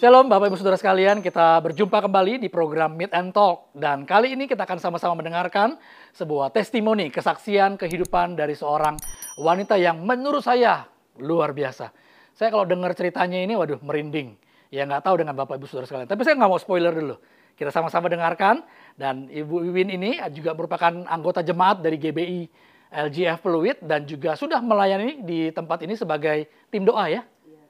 Shalom Bapak Ibu Saudara sekalian, kita berjumpa kembali di program Meet and Talk. Dan kali ini kita akan sama-sama mendengarkan sebuah testimoni, kesaksian kehidupan dari seorang wanita yang menurut saya luar biasa. Saya kalau dengar ceritanya ini, waduh merinding. Ya nggak tahu dengan Bapak Ibu Saudara sekalian. Tapi saya nggak mau spoiler dulu. Kita sama-sama dengarkan. Dan Ibu Wiwin ini juga merupakan anggota jemaat dari GBI LGF Peluit dan juga sudah melayani di tempat ini sebagai tim doa ya.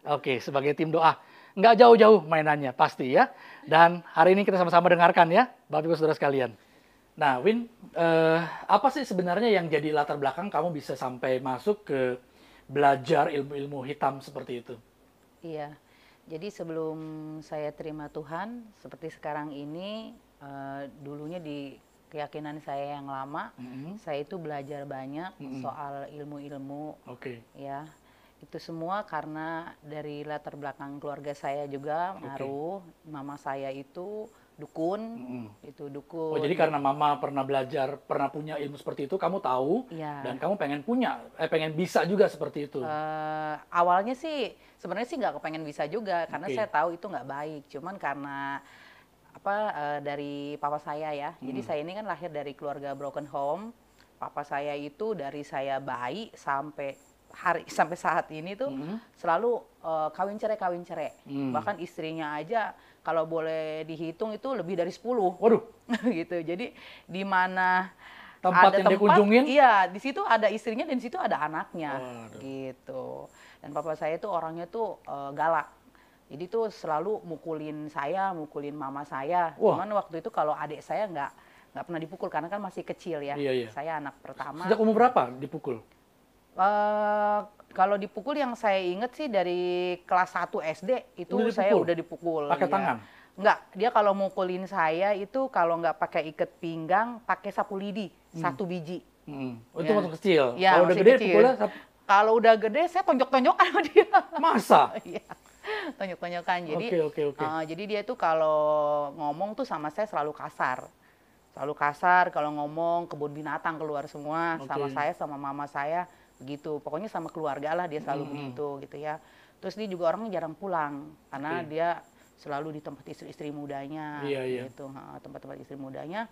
Oke, sebagai tim doa nggak jauh-jauh mainannya pasti ya. Dan hari ini kita sama-sama dengarkan ya, Bapak Ibu Saudara sekalian. Nah, Win, eh, apa sih sebenarnya yang jadi latar belakang kamu bisa sampai masuk ke belajar ilmu-ilmu hitam seperti itu? Iya, jadi sebelum saya terima Tuhan, seperti sekarang ini, eh, dulunya di keyakinan saya yang lama, Mhm. saya itu belajar banyak Mhm. soal ilmu-ilmu, Oke, ya. Itu semua karena dari latar belakang keluarga saya juga ngaruh. Mama saya itu dukun, Mhm. itu dukun. Oh, jadi karena mama pernah belajar, pernah punya ilmu seperti itu, kamu tahu Iya. dan kamu pengen punya, eh pengen bisa juga seperti itu. Eh, awalnya sih sebenarnya sih nggak kepengen bisa juga karena Oke. saya tahu itu nggak baik cuman karena apa eh, dari papa saya ya jadi Hmm. saya ini kan lahir dari keluarga broken home papa saya itu dari saya bayi sampai hari sampai saat ini tuh Mhm. selalu eh, kawin cerai kawin cerai Hmm. bahkan istrinya aja kalau boleh dihitung itu lebih dari 10 Waduh, gitu jadi di mana Tempat ada yang dikunjungin? iya di situ ada istrinya dan di situ ada anaknya Waduh. gitu dan papa saya tuh orangnya tuh eh, galak jadi tuh selalu mukulin saya mukulin mama saya Wah. cuman waktu itu kalau adik saya nggak nggak pernah dipukul karena kan masih kecil ya Iya, iya. saya anak pertama sejak umur berapa dipukul? Eh, kalau dipukul yang saya inget sih dari kelas 1 SD itu Udah saya udah dipukul. Pakai ya. tangan? Enggak, dia kalau mukulin saya itu kalau nggak pakai ikat pinggang, pakai sapu lidi satu biji. Hmm. Oh, itu Ya. waktu kecil. Ya, Kalau udah gede kecil. pukulnya sap- Kalau udah gede saya tonjok-tonjokan sama dia. masa? Iya. Tonjok-tonjokan. Jadi Oke, oke, oke. eh, jadi dia tuh kalau ngomong tuh sama saya selalu kasar. Selalu kasar kalau ngomong kebun binatang keluar semua sama Oke. saya sama mama saya begitu. Pokoknya sama keluarga lah dia selalu Mm-mm. begitu gitu ya. Terus dia juga orangnya jarang pulang karena Oke. dia selalu di tempat istri-istri mudanya Iya, iya. gitu, tempat-tempat istri mudanya.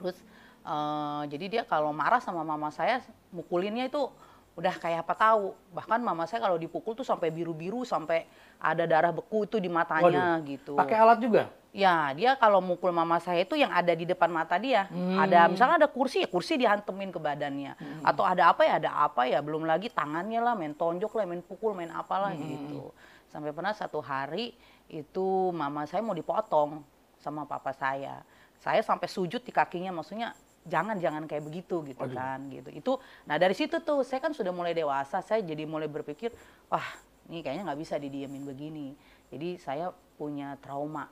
Terus eh, jadi dia kalau marah sama mama saya mukulinnya itu udah kayak apa tahu. Bahkan mama saya kalau dipukul tuh sampai biru-biru sampai ada darah beku itu di matanya gitu. Pakai alat juga? Ya, dia kalau mukul mama saya itu yang ada di depan mata dia. Hmm. Ada misalnya ada kursi ya kursi dihantemin ke badannya. Atau ada apa ya ada apa ya belum lagi tangannya lah main tonjok lah main pukul main apalah Hmm. gitu. Sampai pernah satu hari itu mama saya mau dipotong sama papa saya. Saya sampai sujud di kakinya maksudnya jangan jangan kayak begitu gitu Aduh. kan gitu. Itu nah dari situ tuh saya kan sudah mulai dewasa, saya jadi mulai berpikir, wah, ini kayaknya nggak bisa didiemin begini. Jadi saya punya trauma.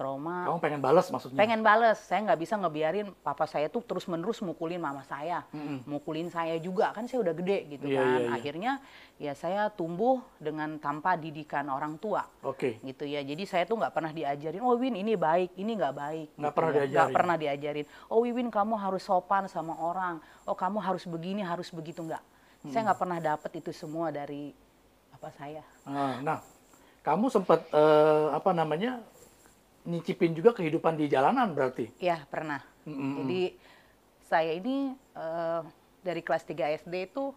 Trauma. Kamu pengen balas maksudnya? pengen bales. Saya nggak bisa ngebiarin papa saya tuh terus menerus mukulin mama saya. Mm-mm. mukulin saya juga. Kan saya udah gede gitu Iya, kan. iya, iya. akhirnya ya saya tumbuh dengan tanpa didikan orang tua. Oke. gitu ya. Jadi saya tuh nggak pernah diajarin oh Win ini baik ini nggak baik. Nggak gitu pernah ya. diajarin. nggak pernah diajarin. Oh Win kamu harus sopan sama orang. Oh kamu harus begini harus begitu. Nggak. Saya nggak pernah dapet itu semua dari papa saya. Ah, Nah, kamu sempat eh, apa namanya nyicipin juga kehidupan di jalanan berarti? ya pernah Mm-mm. Jadi saya ini eh, dari kelas 3 SD itu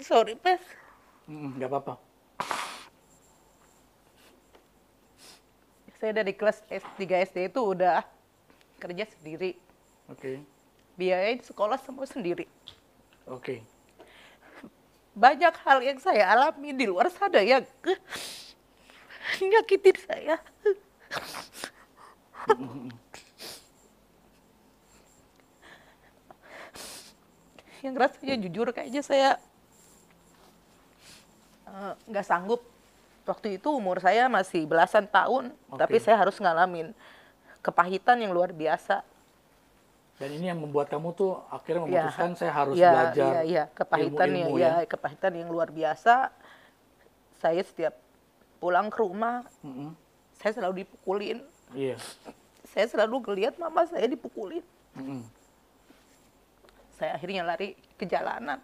sorry Pes. Nggak apa-apa. Saya dari kelas S- 3 SD itu udah kerja sendiri. Oke, Biayain sekolah semua sendiri. oke. Banyak hal yang saya alami di luar sana yang nyakitin saya. yang rasanya jujur kayaknya saya eh, nggak sanggup. Waktu itu umur saya masih belasan tahun, Oke. tapi saya harus ngalamin kepahitan yang luar biasa. Dan ini yang membuat kamu tuh akhirnya Ya, memutuskan saya harus ya, belajar ya, ya, kepahitan ya, ilmu-ilmu ya, kepahitan yang luar biasa. Saya setiap pulang ke rumah, Mm-mm. saya selalu dipukulin. Iya. Saya selalu ngeliat mama saya dipukulin. Mm-mm. Saya akhirnya lari ke jalanan,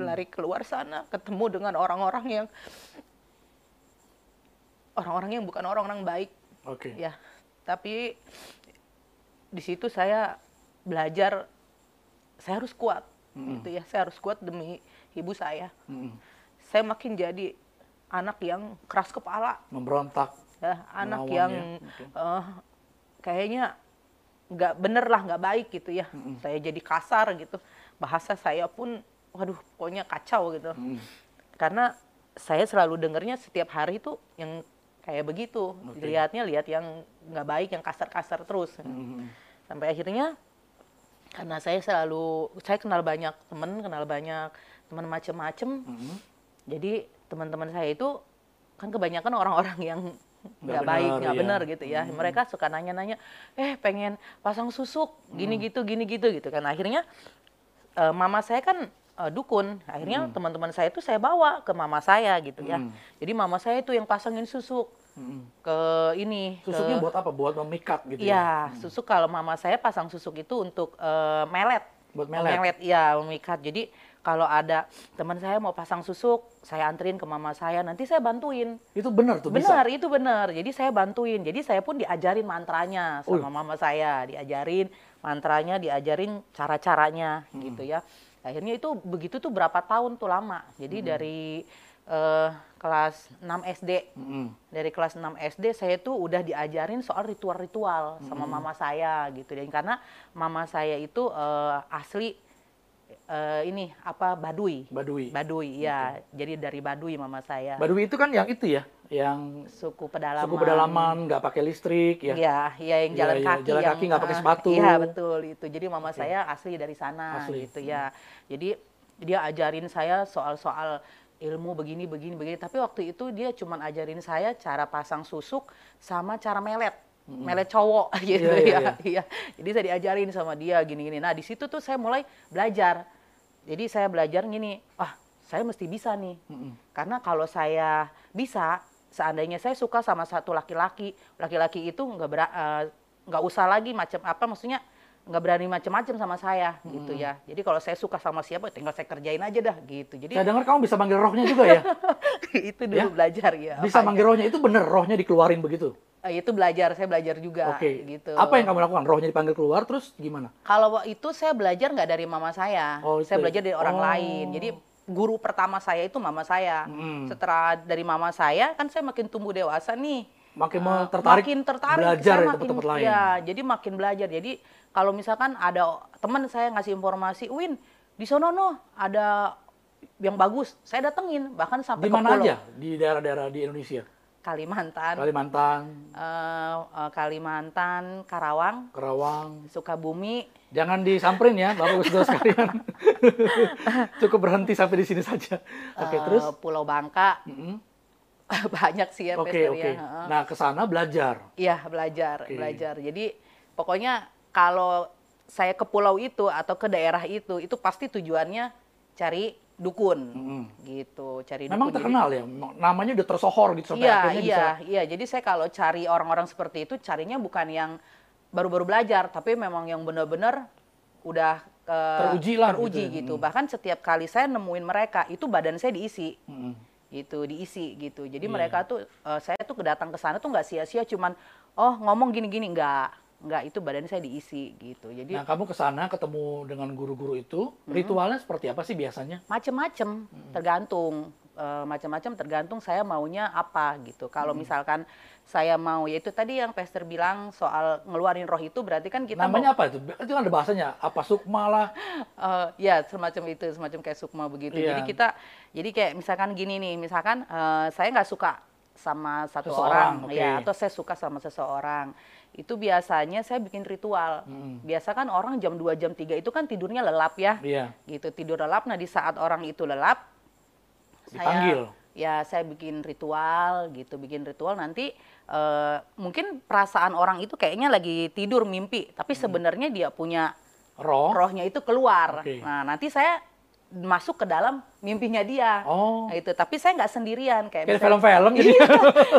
lari keluar sana, ketemu dengan orang-orang yang orang-orang yang bukan orang-orang baik Oke. ya tapi di situ saya belajar saya harus kuat Mm-mm. gitu ya saya harus kuat demi ibu saya Mm-mm. saya makin jadi anak yang keras kepala Memberontak. ya anak yang ya, eh, kayaknya nggak bener lah nggak baik gitu ya Mm-mm. saya jadi kasar gitu bahasa saya pun waduh pokoknya kacau gitu Mm. karena saya selalu dengernya setiap hari itu yang kayak begitu Oke. lihatnya lihat yang nggak baik yang kasar-kasar terus Mm. sampai akhirnya karena saya selalu saya kenal banyak temen kenal banyak teman macem-macem Mm. jadi teman-teman saya itu kan kebanyakan orang-orang yang Nggak baik nggak ya. benar gitu ya Hmm. mereka suka nanya-nanya eh pengen pasang susuk gini Hmm. gitu gini gitu gitu kan akhirnya eh, mama saya kan eh, dukun akhirnya teman-teman saya itu saya bawa ke mama saya gitu ya Hmm. jadi mama saya itu yang pasangin susuk Mm. ke ini Susuknya ke, buat apa? Buat memikat gitu ya? Iya, susuk kalau mama saya pasang susuk itu untuk eh, melet. Buat melet? iya, memikat. Jadi kalau ada teman saya mau pasang susuk, saya anterin ke mama saya, nanti saya bantuin. Itu benar tuh Benar, bisa? itu benar. Jadi saya bantuin. Jadi saya pun diajarin mantranya sama Wih. mama saya, diajarin mantranya, diajarin cara-caranya Hmm. gitu ya. Akhirnya itu begitu tuh berapa tahun tuh lama. Jadi Hmm. dari eh, kelas 6 SD Mm. dari kelas 6 SD saya tuh udah diajarin soal ritual-ritual Hmm. sama mama saya gitu dan karena mama saya itu eh, asli eh, ini apa Baduy. Badui. Baduy ya. Jadi dari Baduy mama saya. Badui itu kan yang itu ya, yang suku pedalaman. suku pedalaman, nggak pakai listrik ya. Iya, iya yang Iya, jalan iya, kaki jalan yang kaki nggak pakai eh, sepatu. Iya, betul itu. Jadi mama Oke. saya asli dari sana Asli. gitu ya. Jadi dia ajarin saya soal-soal ilmu begini begini begini tapi waktu itu dia cuma ajarin saya cara pasang susuk sama cara melet melet cowok gitu Iya, iya, ya iya jadi saya diajarin sama dia gini gini nah di situ tuh saya mulai belajar jadi saya belajar gini ah saya mesti bisa nih Mm-mm. karena kalau saya bisa, seandainya saya suka sama satu laki-laki, laki-laki itu nggak eh, nggak usah lagi macam apa, maksudnya nggak berani macam-macam sama saya gitu ya. Jadi kalau saya suka sama siapa, tinggal saya kerjain aja dah gitu. Jadi Saya dengar kamu bisa manggil rohnya juga ya? itu dulu Ya? belajar ya. Bisa Apa- manggil rohnya itu bener, rohnya dikeluarin begitu? eh, itu belajar, saya belajar juga Oke. gitu. Apa yang kamu lakukan? Rohnya dipanggil keluar, terus gimana? Kalau itu saya belajar nggak dari mama saya, Oh, saya itu. belajar dari orang Oh. lain. Jadi guru pertama saya itu mama saya. Mm. Setelah dari mama saya, kan saya makin tumbuh dewasa nih. Makin Uh, tertarik, makin tertarik belajar saya makin- tempat-tempat lain. Ya, jadi makin belajar. Jadi kalau misalkan ada teman saya ngasih informasi, Win di sono no ada yang bagus, saya datengin bahkan sampai Di ke mana pulau aja? Di daerah-daerah di Indonesia? Kalimantan, Kalimantan, eh, eh, Kalimantan, Karawang, Kerawang. Sukabumi, Jangan disamperin ya, Bapak Ibu sekalian. Cukup berhenti sampai di sini saja. Oke, eh, terus? Pulau Bangka, Mm-mm. banyak sih ya Oke, Pester oke. ya. Heeh. Nah, ke sana belajar. Iya belajar, Oke. belajar. Jadi pokoknya kalau saya ke pulau itu atau ke daerah itu, itu pasti tujuannya cari dukun, Mm-mm. gitu. Cari Memang dukun. terkenal ya, namanya udah tersohor gitu sampai Iya, akhirnya iya, bisa. iya. Jadi saya kalau cari orang-orang seperti itu, carinya bukan yang baru-baru belajar, tapi memang yang benar-benar udah eh, Teruji lah teruji gitu ya. gitu. Hmm. Bahkan setiap kali saya nemuin mereka, itu badan saya diisi Mm-mm. gitu diisi gitu jadi Iya. mereka tuh eh, saya tuh kedatang ke sana tuh nggak sia-sia cuman oh ngomong gini-gini nggak nggak itu badan saya diisi gitu jadi Nah, kamu ke sana ketemu dengan guru-guru itu, Hmm. ritualnya seperti apa sih biasanya? macem-macem Hmm. tergantung eh, macam-macam tergantung saya maunya apa gitu kalau Hmm. misalkan saya mau yaitu tadi yang Pester bilang soal ngeluarin roh itu berarti kan kita Namanya apa itu? Itu kan ada bahasanya, apa sukma lah. Eh, ya semacam itu semacam kayak sukma begitu Iya. jadi kita jadi kayak misalkan gini nih misalkan eh, saya nggak suka sama satu Seseorang, orang oke. ya atau saya suka sama seseorang itu biasanya saya bikin ritual Mm. biasa kan orang jam 2 jam 3 itu kan tidurnya lelap ya Iya, gitu tidur lelap nah di saat orang itu lelap dipanggil. ya saya bikin ritual gitu bikin ritual nanti eh, mungkin perasaan orang itu kayaknya lagi tidur mimpi tapi Hmm. sebenarnya dia punya Roh. rohnya itu keluar. Oke. Nah, nanti saya masuk ke dalam mimpinya dia. Oh. Nah, itu. Tapi saya nggak sendirian kayak Kayak film-film jadi.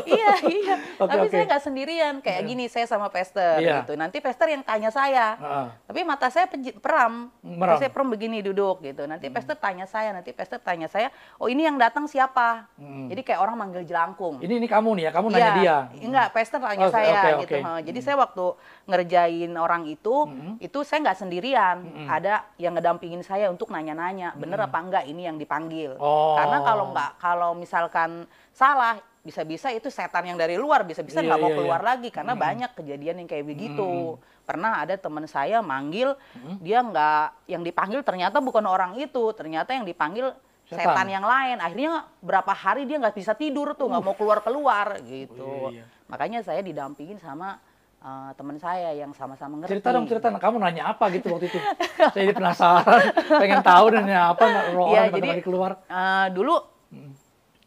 iya iya. Oke, Tapi oke. saya nggak sendirian kayak gini saya sama Pester Iya. gitu. Nanti Pester yang tanya saya. Heeh. Tapi mata saya peram. Meram. Terus saya peram begini duduk gitu. Nanti Pester tanya saya, nanti Pester tanya saya, "Oh, ini yang datang siapa?" Hmm. Jadi kayak orang manggil jelangkung. Ini ini kamu nih ya, kamu nanya Iya, dia. Enggak, Pester tanya Oh, saya oke, gitu. Ha, Jadi saya waktu ngerjain orang itu, itu saya nggak sendirian. Ada yang ngedampingin saya untuk nanya-nanya, bener apa enggak ini yang dipanggil. Oh. Karena kalau nggak, kalau misalkan salah, bisa-bisa itu setan yang dari luar, bisa-bisa Iya, nggak mau iya, keluar iya. lagi karena banyak kejadian yang kayak begitu. Pernah ada teman saya manggil, dia nggak, yang dipanggil ternyata bukan orang itu, ternyata yang dipanggil Setan. setan yang lain. Akhirnya berapa hari dia nggak bisa tidur tuh, nggak mau keluar keluar gitu. Oh, iya, iya. Makanya saya didampingin sama uh, teman saya yang sama-sama ngerti. Cerita dong, cerita. Kamu nanya apa gitu waktu itu? Saya jadi penasaran, pengen tahu nanya apa roh Iya, orang jadi keluar. uh, dulu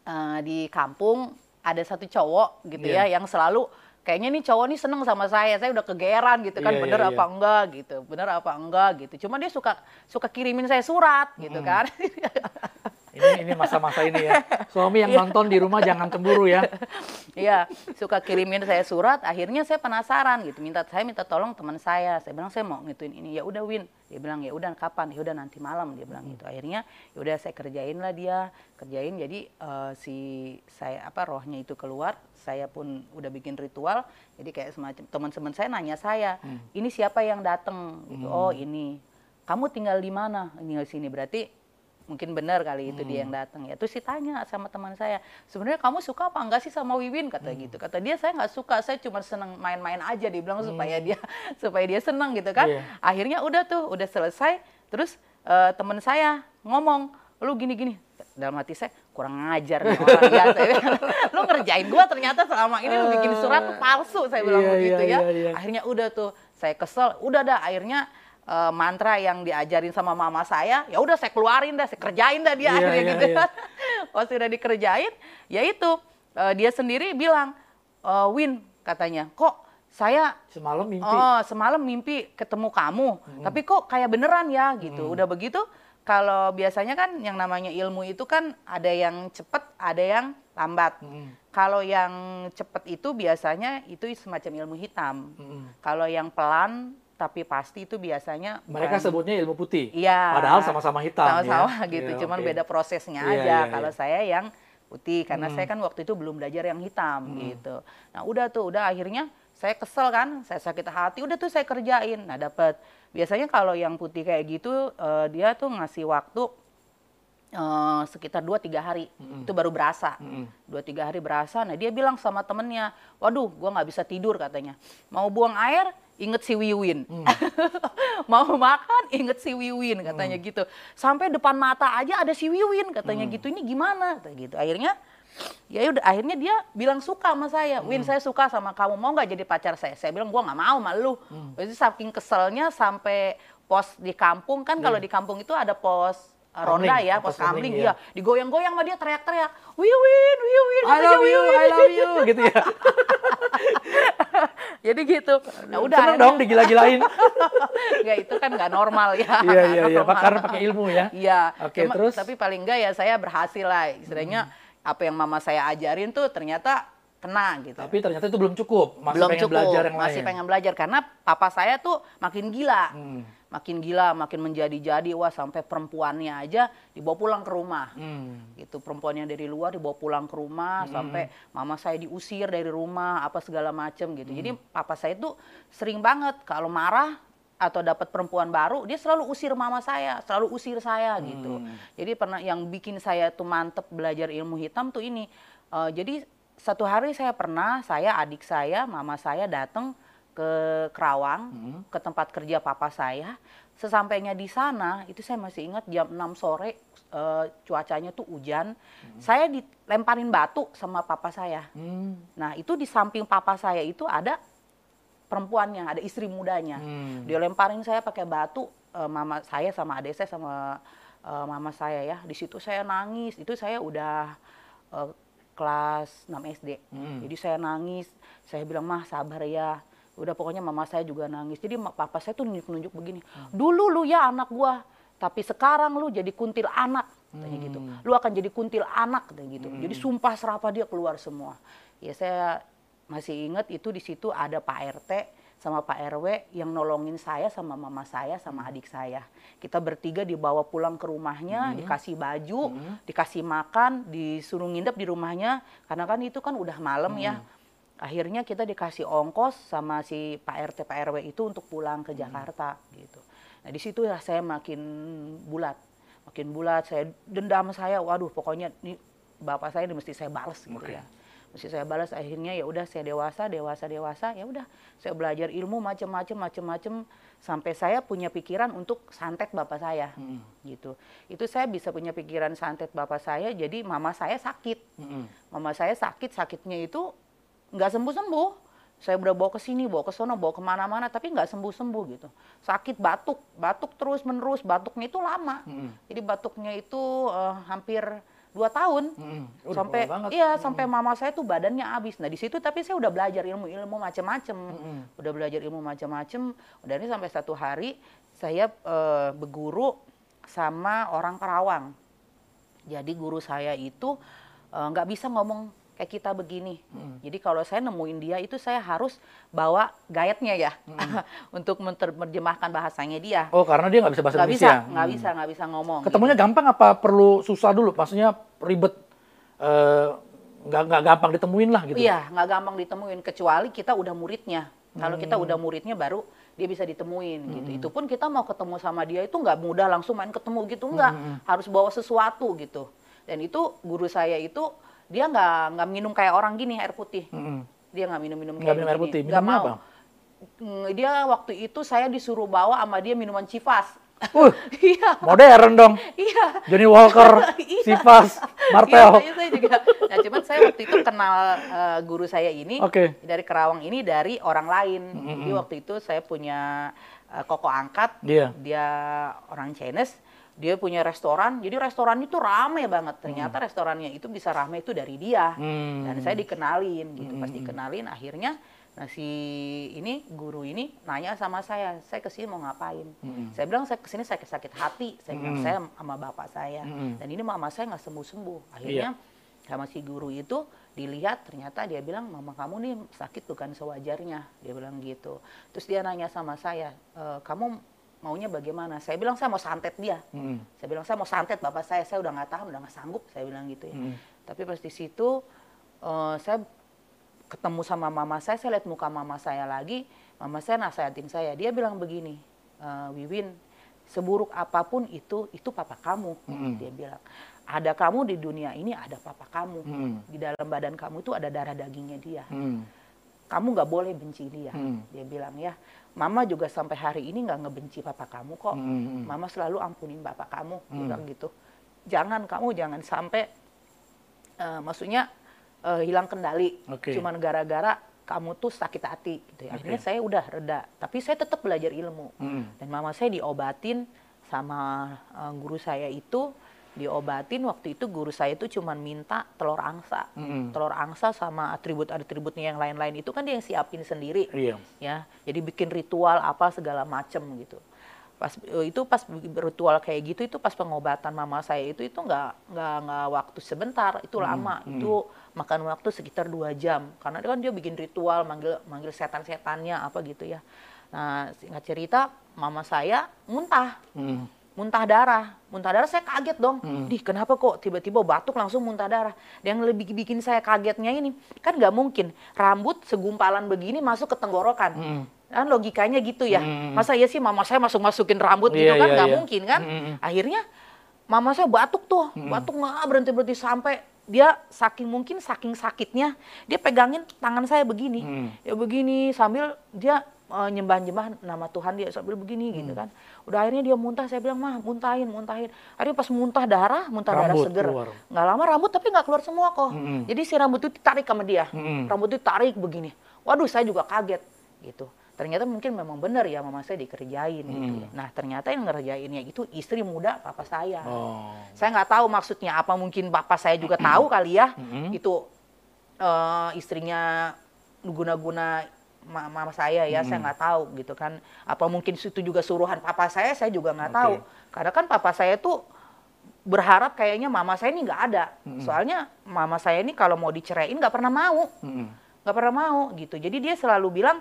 uh, di kampung ada satu cowok gitu Iya. ya yang selalu kayaknya nih cowok nih seneng sama saya. Saya udah kegeeran gitu kan, Iya, bener iya, apa iya. enggak gitu, bener apa enggak gitu. Cuma dia suka suka kirimin saya surat gitu kan. Ini ini masa-masa ini ya. Suami yang nonton di rumah jangan cemburu ya. Iya, suka kirimin saya surat. Akhirnya saya penasaran gitu. Minta saya minta tolong teman saya. Saya bilang saya mau ngituin ini. Ya udah Win. Dia bilang ya udah kapan? Ya udah nanti malam. Dia bilang gitu. Akhirnya ya udah saya kerjain lah dia. Kerjain. Jadi eh, si saya apa rohnya itu keluar. Saya pun udah bikin ritual. Jadi kayak semacam teman-teman saya nanya saya, ini siapa yang datang? Gitu. Oh ini. Kamu tinggal di mana? Tinggal sini. Berarti mungkin benar kali itu dia yang datang ya. Terus ditanya sama teman saya sebenarnya kamu suka apa enggak sih sama Wiwin? Kata gitu. Kata dia saya nggak suka saya cuma seneng main-main aja dia bilang supaya dia supaya dia seneng gitu kan. Iya. akhirnya udah tuh udah selesai. Terus eh, teman saya ngomong lu gini-gini. Dalam hati saya kurang ngajar nih orang ya. Saya lu ngerjain gua ternyata selama ini lu bikin surat tuh palsu saya bilang Iya, begitu iya, ya. iya, iya. akhirnya udah tuh saya kesel. Udah dah akhirnya eh, mantra yang diajarin sama mama saya ya udah saya keluarin dah saya kerjain dah dia Iya, akhirnya iya, gitu pas udah dikerjain ya itu eh, dia sendiri bilang "Eh, Win katanya kok saya Semalam mimpi. Oh, semalam mimpi ketemu kamu, tapi kok kayak beneran ya gitu. Udah begitu, kalau biasanya kan yang namanya ilmu itu kan ada yang cepet, ada yang lambat. Mm, Kalau yang cepet itu biasanya itu semacam ilmu hitam. mm. Kalau yang pelan tapi pasti itu biasanya Mereka bukan- sebutnya ilmu putih. Iya. Padahal sama-sama hitam Sama-sama ya. gitu, Iya, cuman oke. beda prosesnya Iya, aja. iya, Kalau iya. saya yang putih karena Hmm. saya kan waktu itu belum belajar yang hitam gitu. Nah, udah tuh, udah akhirnya saya kesel kan, saya sakit hati, udah tuh saya kerjain. Nah, dapat. Biasanya kalau yang putih kayak gitu eh, dia tuh ngasih waktu eh, sekitar 2-3 hari. Itu baru berasa. Dua tiga hari berasa. Nah dia bilang sama temennya, waduh gua nggak bisa tidur katanya. Mau buang air, inget si Wiwin. Mau makan, inget si Wiwin katanya gitu. Sampai depan mata aja ada si Wiwin katanya gitu. Ini gimana? Kata gitu. Akhirnya ya udah akhirnya dia bilang suka sama saya. Win saya suka sama kamu. Mau nggak jadi pacar saya? Saya bilang gua nggak mau malu. Jadi saking keselnya sampai pos di kampung kan kalau di kampung itu ada pos uh, ronda ya, pos kamling, kamling, iya. iya. Digoyang-goyang sama dia teriak-teriak, Wiwin, Wiwin, I love you. I love you gitu ya. Jadi gitu. Nah udah. Seneng dong digila-gilain. Enggak itu kan nggak normal ya. Iya iya iya, karena pakai ilmu ya. Iya. Oke, Cuma- terus? Tapi paling enggak ya saya berhasil lah. Istilahnya apa yang mama saya ajarin tuh ternyata kena gitu. Tapi ternyata itu belum cukup, masih Belum pengen cukup, belajar yang masih lain. pengen belajar karena papa saya tuh makin gila. Hmm. Makin gila, makin menjadi-jadi wah sampai perempuannya aja dibawa pulang ke rumah. Hmm. gitu perempuan yang dari luar dibawa pulang ke rumah sampai mama saya diusir dari rumah apa segala macem gitu. Jadi papa saya tuh sering banget kalau marah atau dapat perempuan baru dia selalu usir mama saya selalu usir saya gitu. Jadi pernah yang bikin saya tuh mantep belajar ilmu hitam tuh ini. Eh, jadi satu hari saya pernah saya adik saya mama saya datang ke Kerawang ke tempat kerja papa saya. Sesampainya di sana itu saya masih ingat jam 6 sore eh, cuacanya tuh hujan. Saya dilemparin batu sama papa saya. Hmm. nah itu di samping papa saya itu ada perempuannya ada istri mudanya. Hmm. dia lemparin saya pakai batu eh, mama saya sama adik saya sama eh, mama saya ya. Di situ saya nangis. Itu saya udah eh, kelas 6 SD Hmm. jadi saya nangis. Saya bilang mah sabar ya udah pokoknya mama saya juga nangis jadi papa saya tuh nunjuk-nunjuk begini dulu lu ya anak gua tapi sekarang lu jadi kuntil anak katanya gitu. Hmm. Lu akan jadi kuntil anak katanya gitu. Jadi sumpah serapah dia keluar semua. Ya saya masih ingat itu di situ ada Pak RT sama Pak RW yang nolongin saya sama mama saya sama adik saya. Kita bertiga dibawa pulang ke rumahnya, dikasih baju, dikasih makan, disuruh nginep di rumahnya karena kan itu kan udah malam ya. Akhirnya kita dikasih ongkos sama si Pak RT Pak RW itu untuk pulang ke Jakarta gitu. Nah di situ ya saya makin bulat, makin bulat. Saya dendam saya, waduh pokoknya ini bapak saya ini mesti saya balas gitu Oke. ya mesti saya balas akhirnya ya udah saya dewasa dewasa dewasa ya udah saya belajar ilmu macam-macam macam-macam sampai saya punya pikiran untuk santet bapak saya Hmm. gitu itu saya bisa punya pikiran santet bapak saya jadi mama saya sakit Hmm. mama saya sakit sakitnya itu nggak sembuh sembuh saya udah bawa ke sini bawa ke sono bawa ke mana-mana tapi nggak sembuh sembuh gitu. Sakit batuk batuk terus menerus batuknya itu lama. Hmm. jadi batuknya itu eh, hampir dua tahun. Hmm. Udah sampai iya sampai mama saya tuh badannya habis. Nah di situ tapi saya udah belajar ilmu ilmu macam-macam Mm-mm. udah belajar ilmu macam-macam udah ini sampai satu hari saya eh, berguru sama orang Karawang jadi guru saya itu eh, nggak bisa ngomong kayak kita begini jadi kalau saya nemuin dia itu saya harus bawa guide-nya ya untuk menerjemahkan bahasanya dia Oh, karena dia nggak bisa bahasa bisa Indonesia. nggak Hmm. bisa nggak bisa ngomong Ketemunya gampang apa perlu susah dulu? Maksudnya ribet eh, nggak nggak gampang ditemuin lah gitu. Iya, nggak gampang ditemuin kecuali kita udah muridnya. Kalau kita Hmm. udah muridnya baru dia bisa ditemuin gitu. Itu pun kita mau ketemu sama dia itu nggak mudah langsung main ketemu gitu nggak. Hmm, Harus bawa sesuatu gitu. Dan itu guru saya itu dia nggak nggak minum kayak orang gini air putih. Mm-mm. Dia nggak minum-minum Nggak kayak minum air putih. Nggak mau. apa? Mm, Dia waktu itu saya disuruh bawa sama dia minuman civas. Uh, Iya. modern dong. Iya. Johnny Walker, Iya. Sivas, Iya, Martel. makanya saya juga. Nah, cuman saya waktu itu kenal eh, guru saya ini Oke. dari Kerawang ini dari orang lain. Jadi waktu itu saya punya eh, koko angkat, Iya. dia orang Chinese, dia punya restoran. Jadi restoran itu rame banget. Ternyata restorannya itu bisa rame itu dari dia. Hmm. Dan saya dikenalin gitu. Pas dikenalin akhirnya nah si ini guru ini nanya sama saya, saya ke sini mau ngapain? Saya bilang saya ke sini sakit sakit hati. Saya bilang Mm. saya sama bapak saya. Mm. Dan ini mama saya nggak sembuh sembuh. Akhirnya sama si guru itu dilihat ternyata dia bilang mama kamu nih sakit bukan sewajarnya. Dia bilang gitu. Terus dia nanya sama saya, "E, kamu maunya bagaimana? Saya bilang saya mau santet dia. Mm. Saya bilang saya mau santet bapak saya, saya udah nggak tahan, udah nggak sanggup, saya bilang gitu ya. Mm. Tapi pas di situ eh, saya ketemu sama mama saya, saya lihat muka mama saya lagi, mama saya nasihatin saya, dia bilang begini, "Eh, Wiwin, seburuk apa pun itu, itu papa kamu, Mm. dia bilang. Ada kamu di dunia ini, ada papa kamu. Mm. Di dalam badan kamu itu ada darah dagingnya dia. Mm. Kamu nggak boleh benci dia, Hmm. dia bilang ya. Mama juga sampai hari ini nggak ngebenci papa kamu kok. Mm. Mama selalu ampunin bapak kamu, Hmm. bilang gitu. Jangan kamu jangan sampai, eh, maksudnya eh, hilang kendali. Oke. Cuman gara-gara kamu tuh sakit hati. Gitu ya. Akhirnya Oke. saya udah reda, tapi saya tetap belajar ilmu. Mm. Dan mama saya diobatin sama eh, guru saya itu diobatin waktu itu guru saya itu cuman minta telur angsa. Mm. Telur angsa sama atribut-atributnya yang lain-lain itu kan dia yang siapin sendiri Iya. ya jadi bikin ritual apa segala macem gitu pas eh, itu pas ritual kayak gitu itu pas pengobatan mama saya itu itu nggak nggak nggak waktu sebentar itu lama itu makan waktu sekitar dua jam karena kan dia bikin ritual manggil manggil setan-setannya apa gitu ya nah singkat cerita mama saya muntah Mm. Muntah darah. Muntah darah saya kaget dong. Hmm. Dih, kenapa kok tiba-tiba batuk langsung muntah darah? Dan yang lebih bikin saya kagetnya ini, kan nggak mungkin rambut segumpalan begini masuk ke tenggorokan. Mm. Kan logikanya gitu ya. Hmm. Masa ya sih mama saya masuk-masukin rambut Iya, gitu kan iya, nggak iya. mungkin kan? Hmm. Akhirnya mama saya batuk tuh, batuk nggak berhenti-berhenti sampai dia saking mungkin saking sakitnya dia pegangin tangan saya begini Hmm. ya begini sambil dia nyembah-nyembah nama Tuhan dia sambil begini Hmm. gitu kan udah akhirnya dia muntah saya bilang mah muntahin muntahin akhirnya pas muntah darah muntah darah Rambut seger keluar. nggak lama rambut tapi nggak keluar semua kok Mm-mm. jadi si rambut itu ditarik sama dia Mm-mm. rambut itu tarik begini waduh saya juga kaget gitu ternyata mungkin memang benar ya mama saya dikerjain gitu ya. nah ternyata yang ngerjainnya itu istri muda papa saya Oh. saya nggak tahu maksudnya apa mungkin bapak saya juga tahu kali ya Mm-mm. itu eh, istrinya guna-guna mama saya ya saya nggak tahu gitu kan apa mungkin itu juga suruhan papa saya saya juga nggak Oke. tahu karena kan papa saya tuh berharap kayaknya mama saya ini nggak ada. Soalnya mama saya ini kalau mau diceraiin nggak pernah mau, Mm-mm. nggak pernah mau gitu. Jadi dia selalu bilang,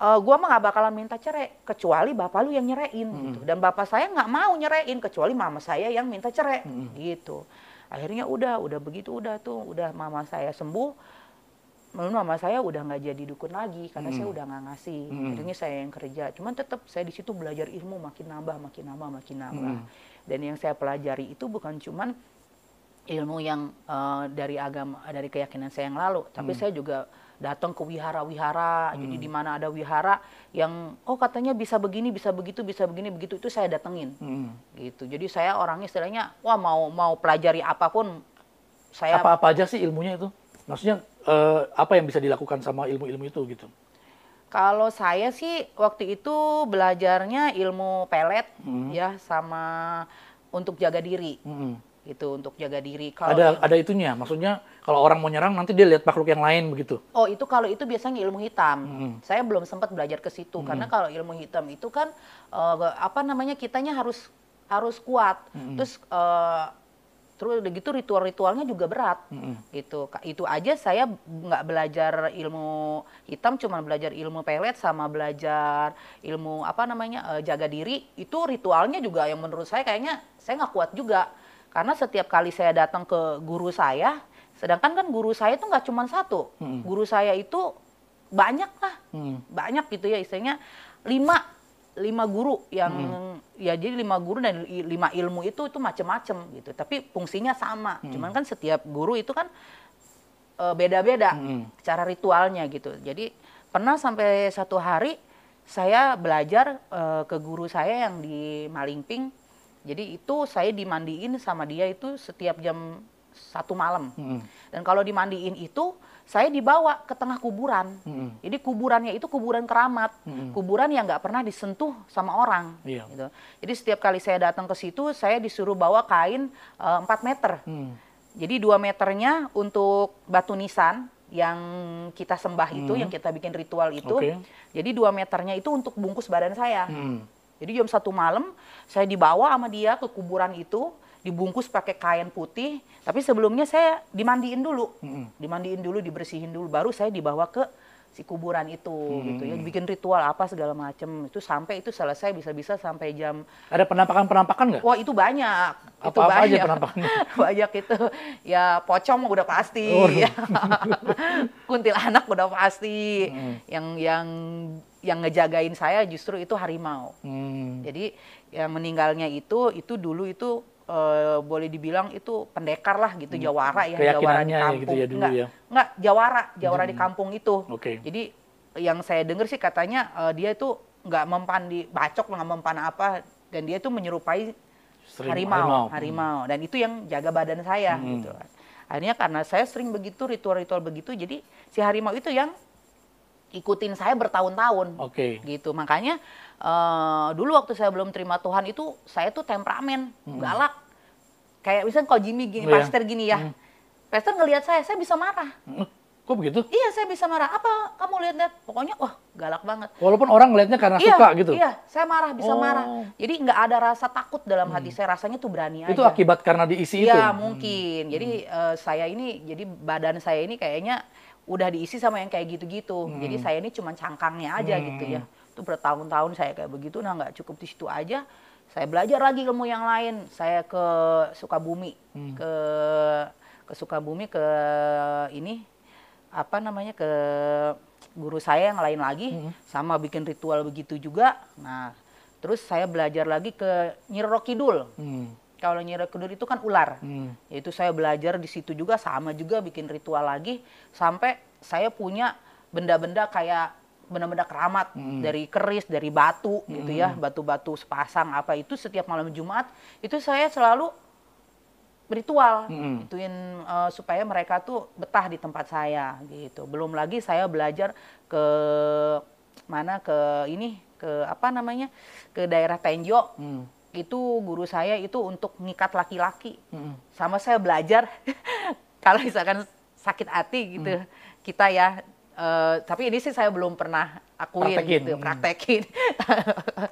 e, gua mah nggak bakalan minta cerai kecuali bapak lu yang nyerain gitu. Dan bapak saya nggak mau nyerain kecuali mama saya yang minta cerai gitu. Akhirnya udah, udah begitu udah tuh, udah mama saya sembuh. Lalu mama saya udah nggak jadi dukun lagi karena saya udah nggak ngasih. Mm. Akhirnya saya yang kerja. Cuman tetap saya di situ belajar ilmu makin nambah, makin nambah, makin nambah. Mm. Dan yang saya pelajari itu bukan cuman ilmu yang eh, dari agama, dari keyakinan saya yang lalu, tapi saya juga datang ke wihara-wihara. Jadi di mana ada wihara yang oh katanya bisa begini, bisa begitu, bisa begini, begitu itu saya datengin. Mm. Gitu. Jadi saya orangnya istilahnya wah mau mau pelajari apa pun saya Apa-apa aja sih ilmunya itu? Maksudnya eh, apa yang bisa dilakukan sama ilmu-ilmu itu gitu? Kalau saya sih waktu itu belajarnya ilmu pelet Hmm. ya sama untuk jaga diri Mm-mm. gitu untuk jaga diri. Kalau Ada ada itunya. Maksudnya kalau orang mau nyerang nanti dia lihat makhluk yang lain begitu. oh itu kalau itu biasanya ilmu hitam. Hmm. Saya belum sempat belajar ke situ karena kalau ilmu hitam itu kan eh, apa namanya kitanya harus harus kuat. Hmm. Terus eh, terus udah gitu ritual-ritualnya juga berat. Mm-mm. gitu itu aja saya nggak belajar ilmu hitam cuma belajar ilmu pelet sama belajar ilmu apa namanya eh, jaga diri itu ritualnya juga yang menurut saya kayaknya saya nggak kuat juga karena setiap kali saya datang ke guru saya sedangkan kan guru saya itu nggak cuma satu Mm-mm. guru saya itu banyak lah Mm. banyak gitu ya istilahnya lima lima guru yang ya jadi lima guru dan lima ilmu itu itu macam-macam gitu. Tapi fungsinya sama. Cuman kan setiap guru itu kan eh, beda-beda Mm. cara ritualnya gitu. Jadi pernah sampai satu hari saya belajar eh, ke guru saya yang di Malingping. Jadi itu saya dimandiin sama dia itu setiap jam satu malam. Mm. dan kalau dimandiin itu saya dibawa ke tengah kuburan Mm. jadi kuburannya itu kuburan keramat, Mm-mm. kuburan yang nggak pernah disentuh sama orang. Iya. Gitu. Jadi setiap kali saya datang ke situ, saya disuruh bawa kain eh, 4 meter. Mm. Jadi 2 meternya untuk batu nisan yang kita sembah itu, Hmm. yang kita bikin ritual itu. Oke. Jadi 2 meternya itu untuk bungkus badan saya. Mm. Jadi jam satu malam saya dibawa sama dia ke kuburan itu, dibungkus pakai kain putih. Tapi sebelumnya saya dimandiin dulu, Mm-mm. dimandiin dulu, dibersihin dulu, baru saya dibawa ke si kuburan itu, gitu ya, Hmm. bikin ritual apa segala macam. Itu sampai itu selesai bisa-bisa sampai jam. Ada penampakan-penampakan nggak? Wah itu banyak, itu Apa-apa aja banyak, penampakannya? banyak itu. Ya pocong udah pasti, Oh. ya. kuntilanak udah pasti. Hmm. Yang yang yang ngejagain saya justru itu harimau. Mm. Jadi yang meninggalnya itu itu dulu itu eh, boleh dibilang itu pendekar lah gitu jawara ya jawara di Hmm. Kampung. gitu ya dulu enggak, ya. enggak jawara, jawara di kampung itu. Oke. Jadi yang saya dengar sih katanya eh, dia itu nggak mempan di bacok nggak mempan apa dan dia itu menyerupai Sering harimau, harimau. harimau. Dan itu yang jaga badan saya Hmm. gitu. Akhirnya karena saya sering begitu ritual-ritual begitu jadi si harimau itu yang ikutin saya bertahun-tahun Oke. gitu makanya eh, dulu waktu saya belum terima Tuhan itu saya tuh temperamen galak kayak misalnya kalau Jimmy gini Hmm. Iya. pastor gini ya pastor ngelihat saya saya bisa marah Mm. Kok begitu? iya saya bisa marah apa kamu lihat-lihat pokoknya wah galak banget Walaupun orang ngelihatnya karena iya suka gitu. iya saya marah bisa Oh. marah jadi nggak ada rasa takut dalam hati saya rasanya tuh berani Itu aja akibat karena diisi itu. Iya mungkin. Jadi eh, saya ini, jadi badan saya ini kayaknya udah diisi sama yang kayak gitu-gitu. Hmm. Jadi saya ini cuma cangkangnya aja gitu ya. Itu bertahun-tahun saya kayak begitu, nah nggak cukup di situ aja. Saya belajar lagi ilmu yang lain. Saya ke Sukabumi, Hmm. ke ke Sukabumi ke ini apa namanya ke guru saya yang lain lagi, Hmm. sama bikin ritual begitu juga. Nah, terus saya belajar lagi ke Nyi Roro Kidul. Hmm. Kalau Nyi Roro Kidul itu kan ular. Hmm. Itu saya belajar di situ juga sama juga bikin ritual lagi sampai saya punya benda-benda kayak benda-benda keramat Hmm. dari keris, dari batu gitu ya, batu-batu sepasang apa itu setiap malam Jumat itu saya selalu ritual Hmm. ituin eh, supaya mereka tuh betah di tempat saya gitu. Belum lagi saya belajar ke mana ke ini ke apa namanya ke daerah Tenjo Hmm. itu guru saya itu untuk ngikat laki-laki Hmm. sama saya belajar kalau misalkan sakit hati gitu kita ya Eh, tapi ini sih saya belum pernah akuin Praktekin. gitu, Hmm. praktekin.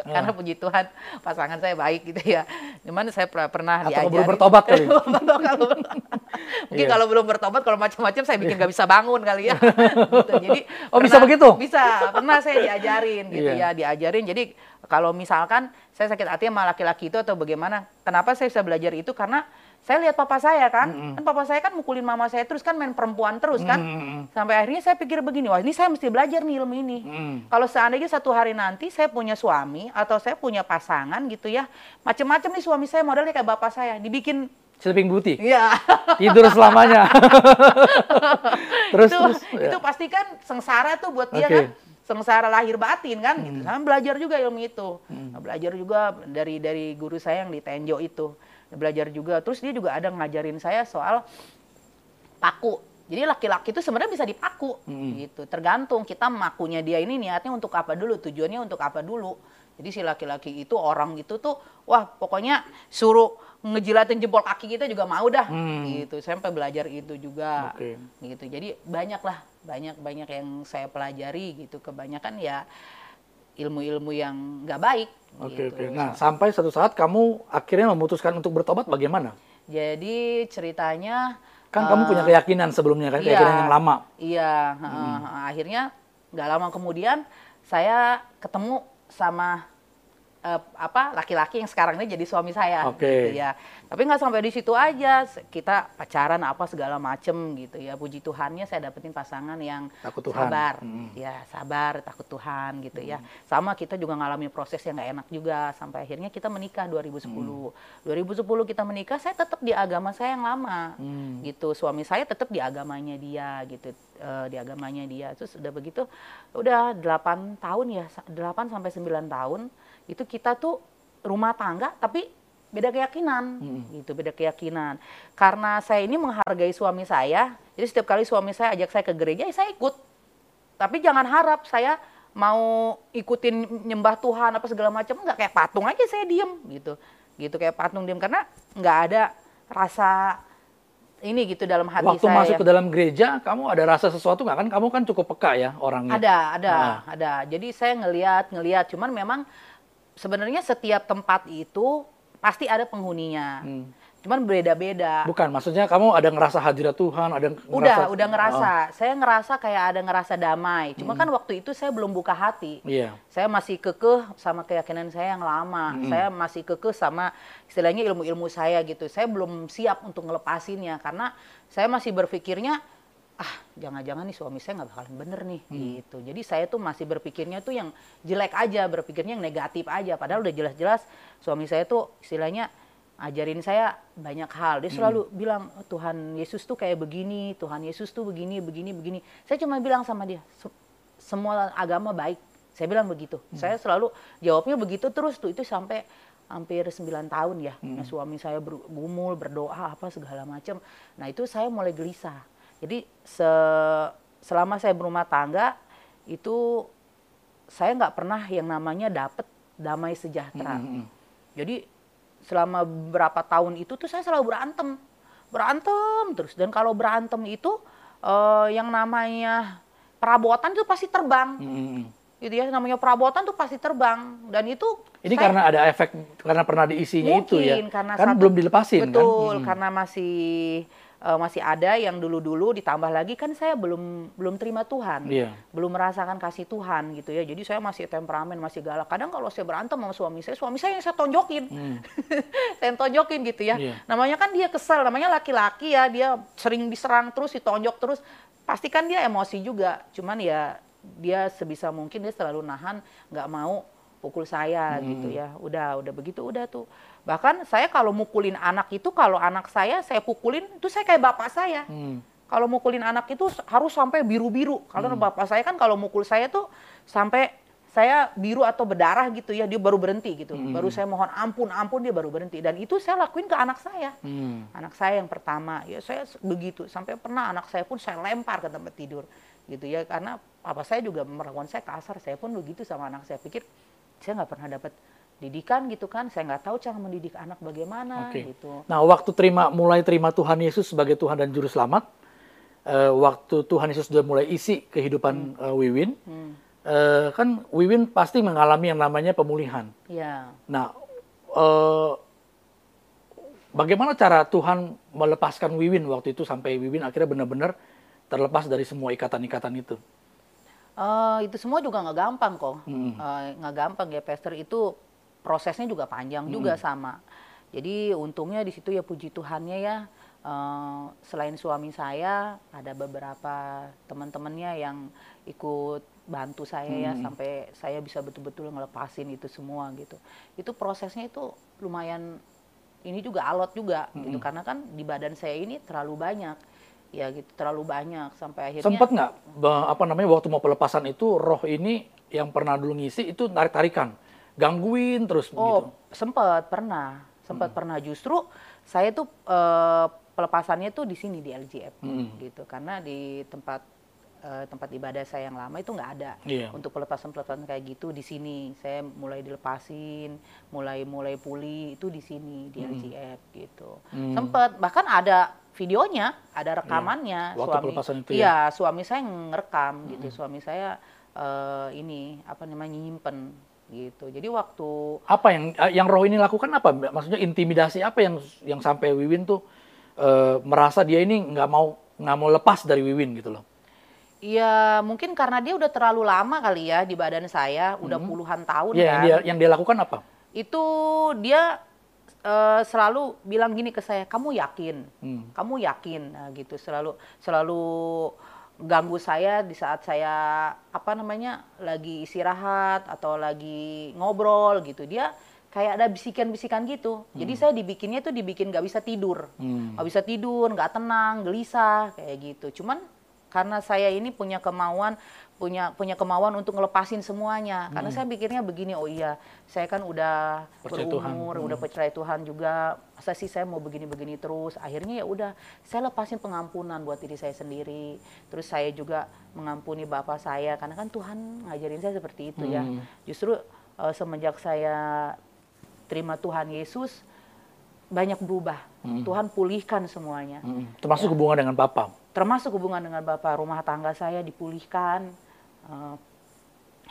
Karena puji Tuhan pasangan saya baik gitu ya. Cuman saya per- pernah Atau diajarin. belum bertobat kali? Mungkin Iya. kalau belum bertobat, kalau macam-macam saya bikin nggak bisa bangun kali ya. gitu. Jadi Oh, bisa begitu? Bisa. Pernah saya diajarin gitu Iya. ya, diajarin. Jadi kalau misalkan saya sakit hati sama laki-laki itu atau bagaimana? Kenapa saya bisa belajar itu? Karena saya lihat papa saya kan, kan papa saya kan mukulin mama saya terus kan main perempuan terus kan. Mm-mm. Sampai akhirnya saya pikir begini, wah ini saya mesti belajar nih ilmu ini. Mm. Kalau seandainya satu hari nanti saya punya suami atau saya punya pasangan gitu ya, macam-macam nih suami saya modelnya kayak bapak saya, dibikin Sleeping Beauty. Iya. Tidur selamanya. terus itu, terus. ya. itu pasti kan sengsara tuh buat dia Oke. kan sengsara lahir batin kan gitu. Saya belajar juga ilmu itu. Nah, Belajar juga dari dari guru saya yang di Tenjo itu. Belajar juga. Terus dia juga ada ngajarin saya soal paku. Jadi laki-laki itu sebenarnya bisa dipaku gitu. Tergantung kita makunya dia ini niatnya untuk apa dulu, tujuannya untuk apa dulu. Jadi si laki-laki itu orang itu tuh wah pokoknya suruh ngejilatin jempol kaki kita juga mau dah Hmm. gitu. Saya sampai belajar itu juga Oke. gitu. Jadi banyak lah, banyak banyak yang saya pelajari gitu. Kebanyakan ya ilmu-ilmu yang nggak baik. Oke gitu. oke. Nah sampai satu saat kamu akhirnya memutuskan untuk bertobat bagaimana? Jadi ceritanya Kan kamu eh, punya keyakinan sebelumnya kan, iya. keyakinan yang lama. Iya, heeh. akhirnya nggak lama kemudian saya ketemu sama eh, apa laki-laki yang sekarang ini jadi suami saya. Oke. Gitu ya. Tapi nggak sampai di situ aja, kita pacaran apa segala macem gitu ya. Puji Tuhannya saya dapetin pasangan yang Takut Tuhan. sabar, Mm. ya sabar, takut Tuhan gitu ya. Sama kita juga ngalami proses yang nggak enak juga sampai akhirnya kita menikah 2010. 2010 kita menikah, saya tetap di agama saya yang lama Hmm. gitu suami saya tetap di agamanya dia gitu eh, di agamanya dia terus udah begitu udah 8 tahun ya sa- 8 sampai 9 tahun itu kita tuh rumah tangga tapi beda keyakinan. Gitu beda keyakinan. Karena saya ini menghargai suami saya jadi setiap kali suami saya ajak saya ke gereja ya saya ikut. Tapi jangan harap saya mau ikutin nyembah Tuhan apa segala macam nggak. Kayak patung aja saya diem gitu. Gitu kayak patung diem. Karena nggak ada rasa ini gitu dalam hati Waktu saya. masuk ke dalam gereja, kamu ada rasa sesuatu nggak? Kan? Kamu kan cukup peka ya orangnya. ada ada Nah. ada. Jadi saya ngelihat ngelihat cuman memang sebenarnya setiap tempat itu pasti ada penghuninya Hmm. cuman beda-beda Bukan, maksudnya kamu ada ngerasa hadirat Tuhan, ada udah ngerasa- udah ngerasa Oh, saya ngerasa kayak ada ngerasa damai cuma kan waktu itu saya belum buka hati iya. saya masih kekeh sama keyakinan saya yang lama. Saya masih kekeh sama istilahnya ilmu-ilmu saya gitu. Saya belum siap untuk ngelepasinnya karena saya masih berpikirnya ah jangan-jangan nih suami saya nggak bakalan bener nih gitu. Jadi saya tuh masih berpikirnya tuh yang jelek aja, berpikirnya yang negatif aja. Padahal udah jelas-jelas suami saya tuh istilahnya ajarin saya banyak hal. Dia selalu bilang "Oh, Tuhan Yesus tuh kayak begini, Tuhan Yesus tuh begini, begini, begini. Saya cuma bilang sama dia, "Se- semua agama baik. Saya bilang begitu. Saya selalu jawabnya begitu terus tuh itu sampai hampir 9 tahun ya. Nah, suami saya bergumul, berdoa apa segala macam. Nah, itu saya mulai gelisah. Jadi se- selama saya berumah tangga itu saya nggak pernah yang namanya dapet damai sejahtera. Mm-mm. Jadi selama beberapa tahun itu tuh saya selalu berantem, berantem terus. Dan kalau berantem itu eh, yang namanya perabotan itu pasti terbang, Mm-mm. gitu ya. Namanya perabotan tuh pasti terbang. Dan itu Ini saya- karena ada efek, karena pernah diisinya itu ya. Mungkin, karena kan satu- belum dilepasin kan? betul Mm. karena masih eh, masih ada yang dulu-dulu ditambah lagi kan saya belum belum terima Tuhan. Iya. belum merasakan kasih Tuhan gitu ya. Jadi saya masih temperamen masih galak. Kadang kalau saya berantem sama suami saya suami saya yang saya tonjokin. Hmm. saya tonjokin gitu ya. Iya. namanya kan dia kesel namanya laki-laki ya. Dia sering diserang terus ditonjok terus. Pasti kan dia emosi juga. Cuman ya dia sebisa mungkin dia selalu nahan nggak mau pukul saya Hmm. gitu ya. Udah udah begitu udah tuh bahkan saya kalau mukulin anak itu kalau anak saya saya pukulin itu saya kayak bapak saya Hmm. kalau mukulin anak itu harus sampai biru-biru. Karena Hmm. bapak saya kan kalau mukul saya tuh sampai saya biru atau berdarah gitu ya, dia baru berhenti gitu. Hmm. Baru saya mohon ampun, ampun dia baru berhenti. Dan itu saya lakuin ke anak saya. Hmm. Anak saya yang pertama, ya saya begitu. Sampai pernah anak saya pun saya lempar ke tempat tidur gitu ya. Karena papa saya juga melakukan saya kasar, saya pun begitu sama anak saya. Pikir saya nggak pernah dapat didikan gitu kan, saya nggak tahu cara mendidik anak bagaimana Oke. gitu. Nah, waktu terima mulai terima Tuhan Yesus sebagai Tuhan dan Juru Selamat, eh, waktu Tuhan Yesus sudah mulai isi kehidupan eh, Wiwin, Hmm. eh, kan Wiwin pasti mengalami yang namanya pemulihan. Ya. Nah, eh, bagaimana cara Tuhan melepaskan Wiwin waktu itu sampai Wiwin akhirnya benar-benar terlepas dari semua ikatan-ikatan itu? Eh, itu semua juga nggak gampang kok. Mm. Eh, nggak gampang ya, Pastor. Itu prosesnya juga panjang juga sama. Jadi untungnya di situ ya puji Tuhannya ya. eh, selain suami saya, ada beberapa teman-temannya yang ikut bantu saya ya sampai saya bisa betul-betul ngelepasin itu semua gitu. Itu prosesnya itu lumayan ini juga alot juga gitu karena kan di badan saya ini terlalu banyak ya gitu terlalu banyak sampai akhirnya Sempat nggak apa namanya waktu mau pelepasan itu roh ini yang pernah dulu ngisi itu tarik-tarikan, gangguin terus. Oh, sempat pernah, sempat pernah justru saya tuh eh, pelepasannya tuh di sini di LGF Mm. gitu karena di tempat eh, tempat ibadah saya yang lama itu nggak ada Iya. untuk pelepasan-pelepasan kayak gitu di sini saya mulai dilepasin, mulai mulai pulih itu di sini di LGF gitu. Mm. Sempat bahkan ada videonya, ada rekamannya Iya. Waktu suami. pelepasan itu ya? Iya, suami saya ngerekam gitu. Suami saya eh, ini apa namanya nyimpen gitu. Jadi waktu Apa yang yang roh ini lakukan apa? Maksudnya intimidasi apa yang yang sampai Wiwin tuh eh, merasa dia ini nggak mau nggak mau lepas dari Wiwin gitu loh. ya mungkin karena dia udah terlalu lama kali ya di badan saya, udah puluhan tahun Iya, yang kan. dia yang dia lakukan apa? Itu dia eh, selalu bilang gini ke saya, "Kamu yakin? Hmm. Kamu yakin?" Nah, gitu selalu selalu ganggu saya di saat saya apa namanya lagi istirahat atau lagi ngobrol gitu. Dia kayak ada bisikan-bisikan gitu. Jadi saya dibikinnya tuh dibikin nggak bisa tidur. Hmm. nggak bisa tidur, nggak tenang, gelisah kayak gitu. Cuman karena saya ini punya kemauan, punya punya kemauan untuk ngelepasin semuanya. Karena saya pikirnya begini, oh iya, saya kan udah Percaya Tuhan. berumur, udah percaya Tuhan juga. Masa sih saya mau begini-begini terus? Akhirnya ya udah, saya lepasin pengampunan buat diri saya sendiri. Terus saya juga mengampuni bapak saya, karena kan Tuhan ngajarin saya seperti itu ya. Hmm. Justru eh, semenjak saya terima Tuhan Yesus, banyak berubah. Tuhan pulihkan semuanya. Hmm. Termasuk hubungan dengan Papa. Termasuk hubungan dengan Bapak, rumah tangga saya dipulihkan, eh,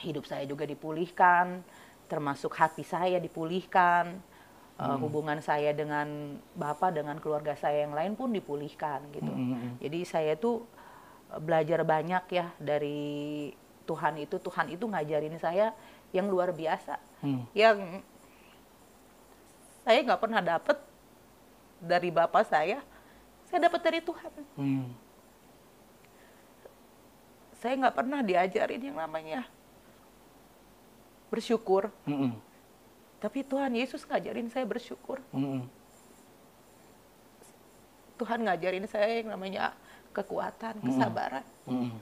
hidup saya juga dipulihkan, termasuk hati saya dipulihkan, eh, hubungan saya dengan Bapak, dengan keluarga saya yang lain pun dipulihkan gitu. Hmm. Jadi saya tuh eh, belajar banyak ya dari Tuhan itu. Tuhan itu ngajarin saya yang luar biasa, Hmm. yang saya nggak pernah dapet dari Bapak saya, saya dapat dari Tuhan. Hmm. Saya nggak pernah diajarin yang namanya bersyukur. Hmm. Tapi Tuhan Yesus ngajarin saya bersyukur. Hmm. Tuhan ngajarin saya yang namanya kekuatan, kesabaran. Hmm.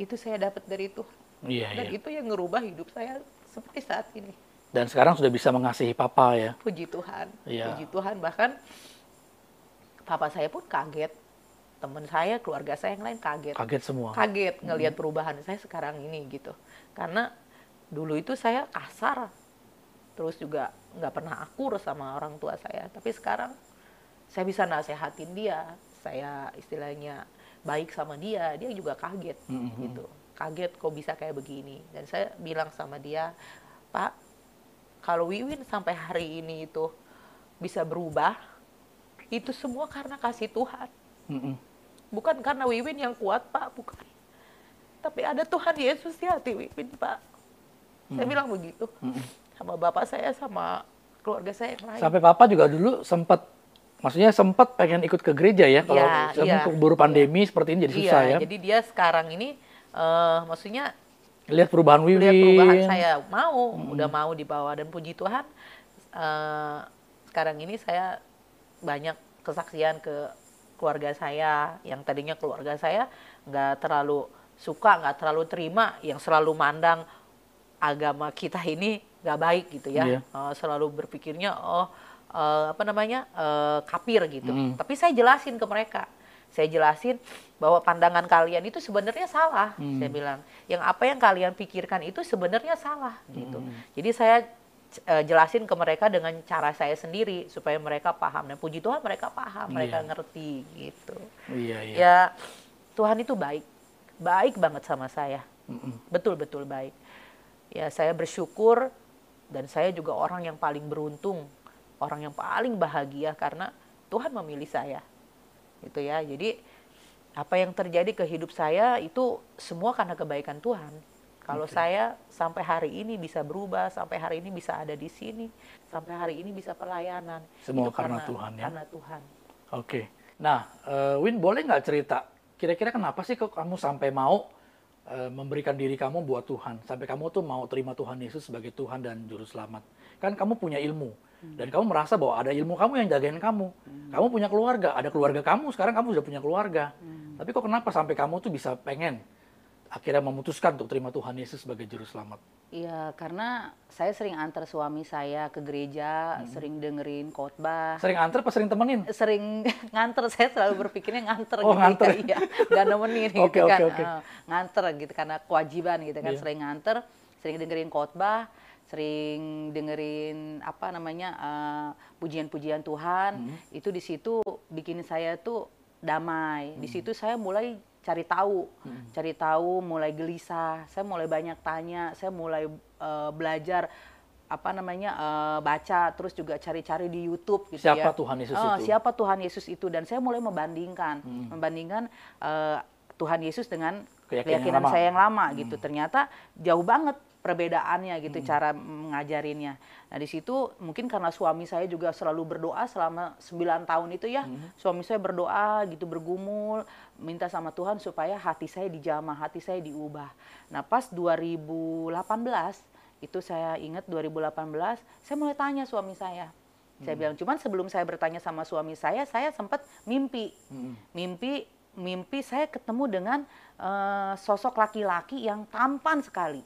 Itu saya dapat dari Tuhan. Iya, Dan iya. itu yang ngerubah hidup saya seperti saat ini. Dan sekarang sudah bisa mengasihi Papa ya. Puji Tuhan. Iya. Puji Tuhan. Bahkan papa saya pun kaget. Teman saya, keluarga saya yang lain kaget. Kaget semua. kaget ngelihat perubahan saya sekarang ini gitu karena dulu itu saya kasar terus juga nggak pernah akur sama orang tua saya tapi sekarang saya bisa nasehatin dia saya istilahnya baik sama dia dia juga kaget Mhm. gitu kaget kok bisa kayak begini dan saya bilang sama dia pak kalau Wiwin sampai hari ini itu bisa berubah itu semua karena kasih Tuhan Hmm. Bukan karena Wiwin yang kuat, Pak, bukan. Tapi ada Tuhan Yesus di hati Wiwin, Pak. Saya bilang begitu. Sama bapak saya, sama keluarga saya yang lain. Sampai Papa juga dulu sempat maksudnya sempat pengen ikut ke gereja ya kalau Iya, sekarang iya, keburu pandemi seperti ini jadi susah iya, ya. jadi dia sekarang ini, eh maksudnya Lihat perubahan Wiwin. lihat perubahan saya mau, udah mau dibawa dan puji Tuhan. eh, sekarang ini saya banyak kesaksian ke keluarga saya yang tadinya keluarga saya nggak terlalu suka, nggak terlalu terima, yang selalu mandang agama kita ini nggak baik gitu ya, Iya. Eh, selalu berpikirnya oh eh, apa namanya eh, kafir gitu. Mm. Tapi saya jelasin ke mereka, saya jelasin bahwa pandangan kalian itu sebenarnya salah. Hmm. Saya bilang, yang apa yang kalian pikirkan itu sebenarnya salah gitu. Hmm. Jadi saya eh, jelasin ke mereka dengan cara saya sendiri supaya mereka paham. Dan puji Tuhan mereka paham, mereka Iya. ngerti gitu. Iya, iya. Ya Tuhan itu baik, baik banget sama saya, betul-betul baik. Ya saya bersyukur dan saya juga orang yang paling beruntung, orang yang paling bahagia karena Tuhan memilih saya, gitu ya. Jadi apa yang terjadi ke hidup saya itu semua karena kebaikan Tuhan. Kalau Oke. saya sampai hari ini bisa berubah, sampai hari ini bisa ada di sini, sampai hari ini bisa pelayanan, Semua itu karena Tuhan, ya? Karena Tuhan. Oke. Nah, eh, Win boleh nggak cerita kira-kira kenapa sih kok kamu sampai mau eh, memberikan diri kamu buat Tuhan, sampai kamu tuh mau terima Tuhan Yesus sebagai Tuhan dan Juru Selamat? Kan kamu punya ilmu dan kamu merasa bahwa ada ilmu kamu yang jagain kamu. Kamu punya keluarga, ada keluarga kamu. Sekarang kamu sudah punya keluarga. Tapi kok kenapa sampai kamu tuh bisa pengen akhirnya memutuskan untuk terima Tuhan Yesus sebagai Juru Selamat? Iya, karena saya sering antar suami saya ke gereja, Hmm. sering dengerin khotbah, Sering antar apa sering temenin? sering nganter. Saya selalu berpikirnya nganter Oh, gitu. nganter. Iya, nggak nemenin Oke, gitu oke, kan. oke. Eh, nganter gitu karena kewajiban gitu kan. Iya. Sering nganter, sering dengerin khotbah, sering dengerin apa namanya eh, pujian-pujian Tuhan. Hmm. Itu di situ bikin saya tuh damai. Hmm. Di situ saya mulai cari tahu, cari tahu, mulai gelisah. Saya mulai banyak tanya, saya mulai eh, belajar apa namanya eh, baca, terus juga cari-cari di YouTube gitu Siapa ya. Tuhan Yesus Oh, itu? Siapa Tuhan Yesus itu? Dan saya mulai membandingkan, Hmm. membandingkan eh, Tuhan Yesus dengan Keyakinan keyakinan, yang. Hmm. saya yang lama gitu. Ternyata jauh banget perbedaannya gitu Hmm. cara mengajarinnya. Nah di situ mungkin karena suami saya juga selalu berdoa selama 9 tahun itu ya. Hmm. Suami saya berdoa gitu bergumul minta sama Tuhan supaya hati saya dijamah, hati saya diubah. Nah pas 2018 itu saya ingat 2018 saya mulai tanya suami saya. Saya bilang cuman sebelum saya bertanya sama suami saya, saya sempat mimpi Mm-mm. mimpi mimpi saya ketemu dengan eh, sosok laki-laki yang tampan sekali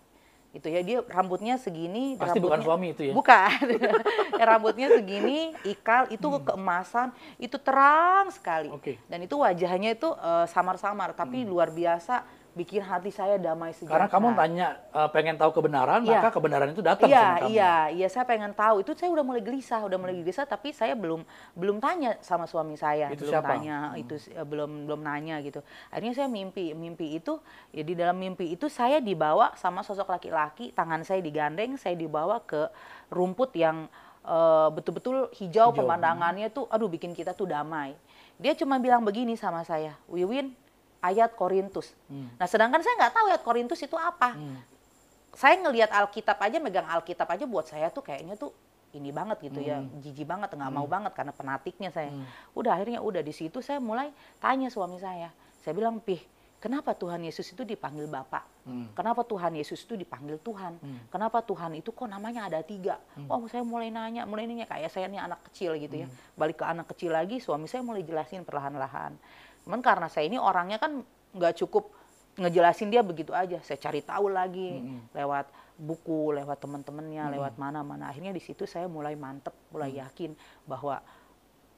itu ya dia rambutnya segini Pasti bukan rambutnya- suami itu ya? bukan Ya, rambutnya segini ikal itu keemasan itu terang sekali Hmm. Oke. dan itu wajahnya itu eh, samar-samar tapi luar biasa bikin hati saya damai Karena sejahtera kamu tanya eh, pengen tahu kebenaran, Iya. maka kebenaran itu datang Iya, sama kamu. iya, iya saya pengen tahu. Itu saya udah mulai gelisah, udah mulai gelisah tapi saya belum belum tanya sama suami saya, Itu belum siapa? tanya, itu eh, belum belum nanya gitu. Akhirnya saya mimpi, mimpi itu ya di dalam mimpi itu saya dibawa sama sosok laki-laki, tangan saya digandeng, saya dibawa ke rumput yang eh, betul-betul hijau, Hijau. pemandangannya tuh aduh bikin kita tuh damai. Dia cuma bilang begini sama saya, Wiwin ayat Korintus. Hmm. Nah, sedangkan saya nggak tahu ayat Korintus itu apa Hmm. saya ngelihat Alkitab aja megang Alkitab aja buat saya tuh kayaknya tuh ini banget gitu ya Hmm. jijik banget nggak mau banget karena penatiknya saya Hmm. udah akhirnya udah di situ saya mulai tanya suami saya saya bilang pih kenapa Tuhan Yesus itu dipanggil Bapak Hmm. kenapa Tuhan Yesus itu dipanggil Tuhan Hmm. kenapa Tuhan itu kok namanya ada tiga oh saya mulai nanya mulai nanya kayak saya nih anak kecil gitu ya Hmm. balik ke anak kecil lagi suami saya mulai jelasin perlahan-lahan cuman karena saya ini orangnya kan nggak cukup ngejelasin dia begitu aja saya cari tahu lagi Mm-mm. lewat buku lewat teman-temannya lewat mana-mana akhirnya di situ saya mulai mantep mulai yakin bahwa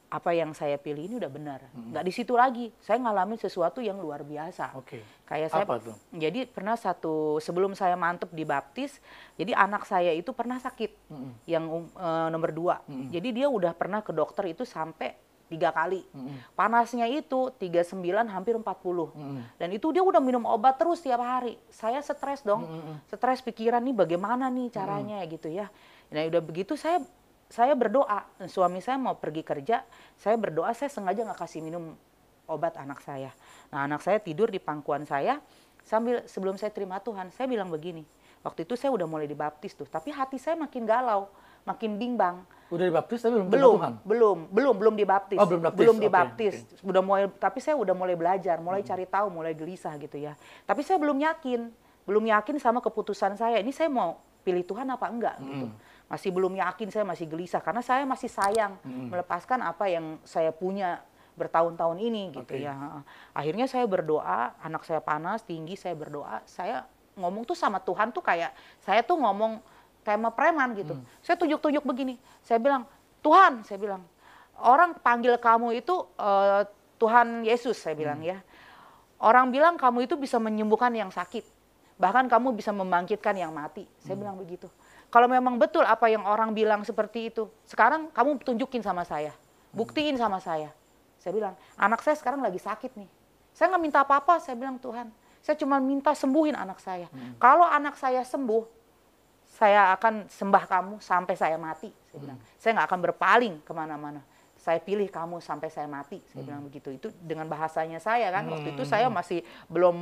apa yang saya pilih ini udah benar nggak di situ lagi saya ngalamin sesuatu yang luar biasa Oke. kayak saya Apa tuh? jadi pernah satu sebelum saya mantep di baptis jadi anak saya itu pernah sakit Mm-mm. yang um, eh, nomor dua Mm-mm. jadi dia udah pernah ke dokter itu sampai tiga kali. Mm-mm. panasnya itu 39 hampir 40 Mm-mm. dan itu dia udah minum obat terus tiap hari. Saya stres dong. Mm-mm. stres pikiran nih bagaimana nih caranya gitu ya. Nah udah begitu saya saya berdoa. Suami saya mau pergi kerja saya berdoa saya sengaja nggak kasih minum obat anak saya. Nah anak saya tidur di pangkuan saya sambil sebelum saya terima Tuhan saya bilang begini. Waktu itu saya udah mulai dibaptis tuh tapi hati saya makin galau makin bimbang Udah dibaptis tapi belum belum Tuhan? belum belum belum dibaptis Oh, belum baptis. belum dibaptis. Hmm. udah mulai tapi saya udah mulai belajar mulai cari tahu mulai gelisah gitu ya tapi saya belum yakin belum yakin sama keputusan saya ini saya mau pilih Tuhan apa enggak gitu Hmm. masih belum yakin saya masih gelisah karena saya masih sayang Mm-mm. melepaskan apa yang saya punya bertahun-tahun ini gitu Oke. ya akhirnya saya berdoa anak saya panas tinggi saya berdoa saya ngomong tuh sama Tuhan tuh kayak saya tuh ngomong kayak sama preman gitu. Hmm. saya tunjuk-tunjuk begini. Saya bilang Tuhan saya bilang. Orang panggil kamu itu eh, Tuhan Yesus saya bilang Hmm. ya. Orang bilang kamu itu bisa menyembuhkan yang sakit. Bahkan kamu bisa membangkitkan yang mati. Saya Hmm. bilang begitu. Kalau memang betul apa yang orang bilang seperti itu sekarang kamu tunjukin sama saya. Buktiin sama saya. Saya bilang anak saya sekarang lagi sakit nih. Saya nggak minta apa-apa, saya bilang Tuhan, saya cuma minta sembuhin anak saya. Kalau anak saya sembuh, saya akan sembah kamu sampai saya mati. Saya bilang, saya nggak akan berpaling ke mana-mana. Saya pilih kamu sampai saya mati. Saya bilang begitu. Itu dengan bahasanya saya kan. Waktu itu saya masih belum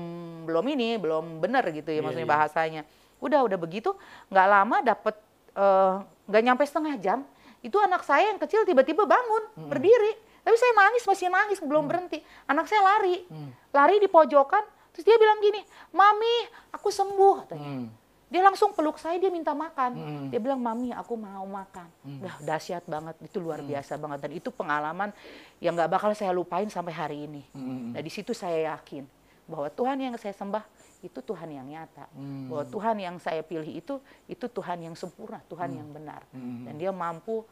belum ini, belum benar gitu ya Iya, maksudnya iya. bahasanya. Udah udah begitu, nggak lama dapet eh, nggak nyampe setengah jam, itu anak saya yang kecil tiba-tiba bangun, berdiri. Tapi saya nangis masih nangis belum berhenti. Anak saya lari, lari di pojokan. Terus dia bilang gini, mami aku sembuh katanya. Hmm. Dia langsung peluk saya, dia minta makan. Mm. Dia bilang, mami aku mau makan. Udah dahsyat banget, itu luar biasa banget. Dan itu pengalaman yang nggak bakal saya lupain sampai hari ini. Mm. Nah di situ saya yakin bahwa Tuhan yang saya sembah itu Tuhan yang nyata. Mm. Bahwa Tuhan yang saya pilih itu, itu Tuhan yang sempurna, Tuhan yang benar. Mm. Dan dia mampu,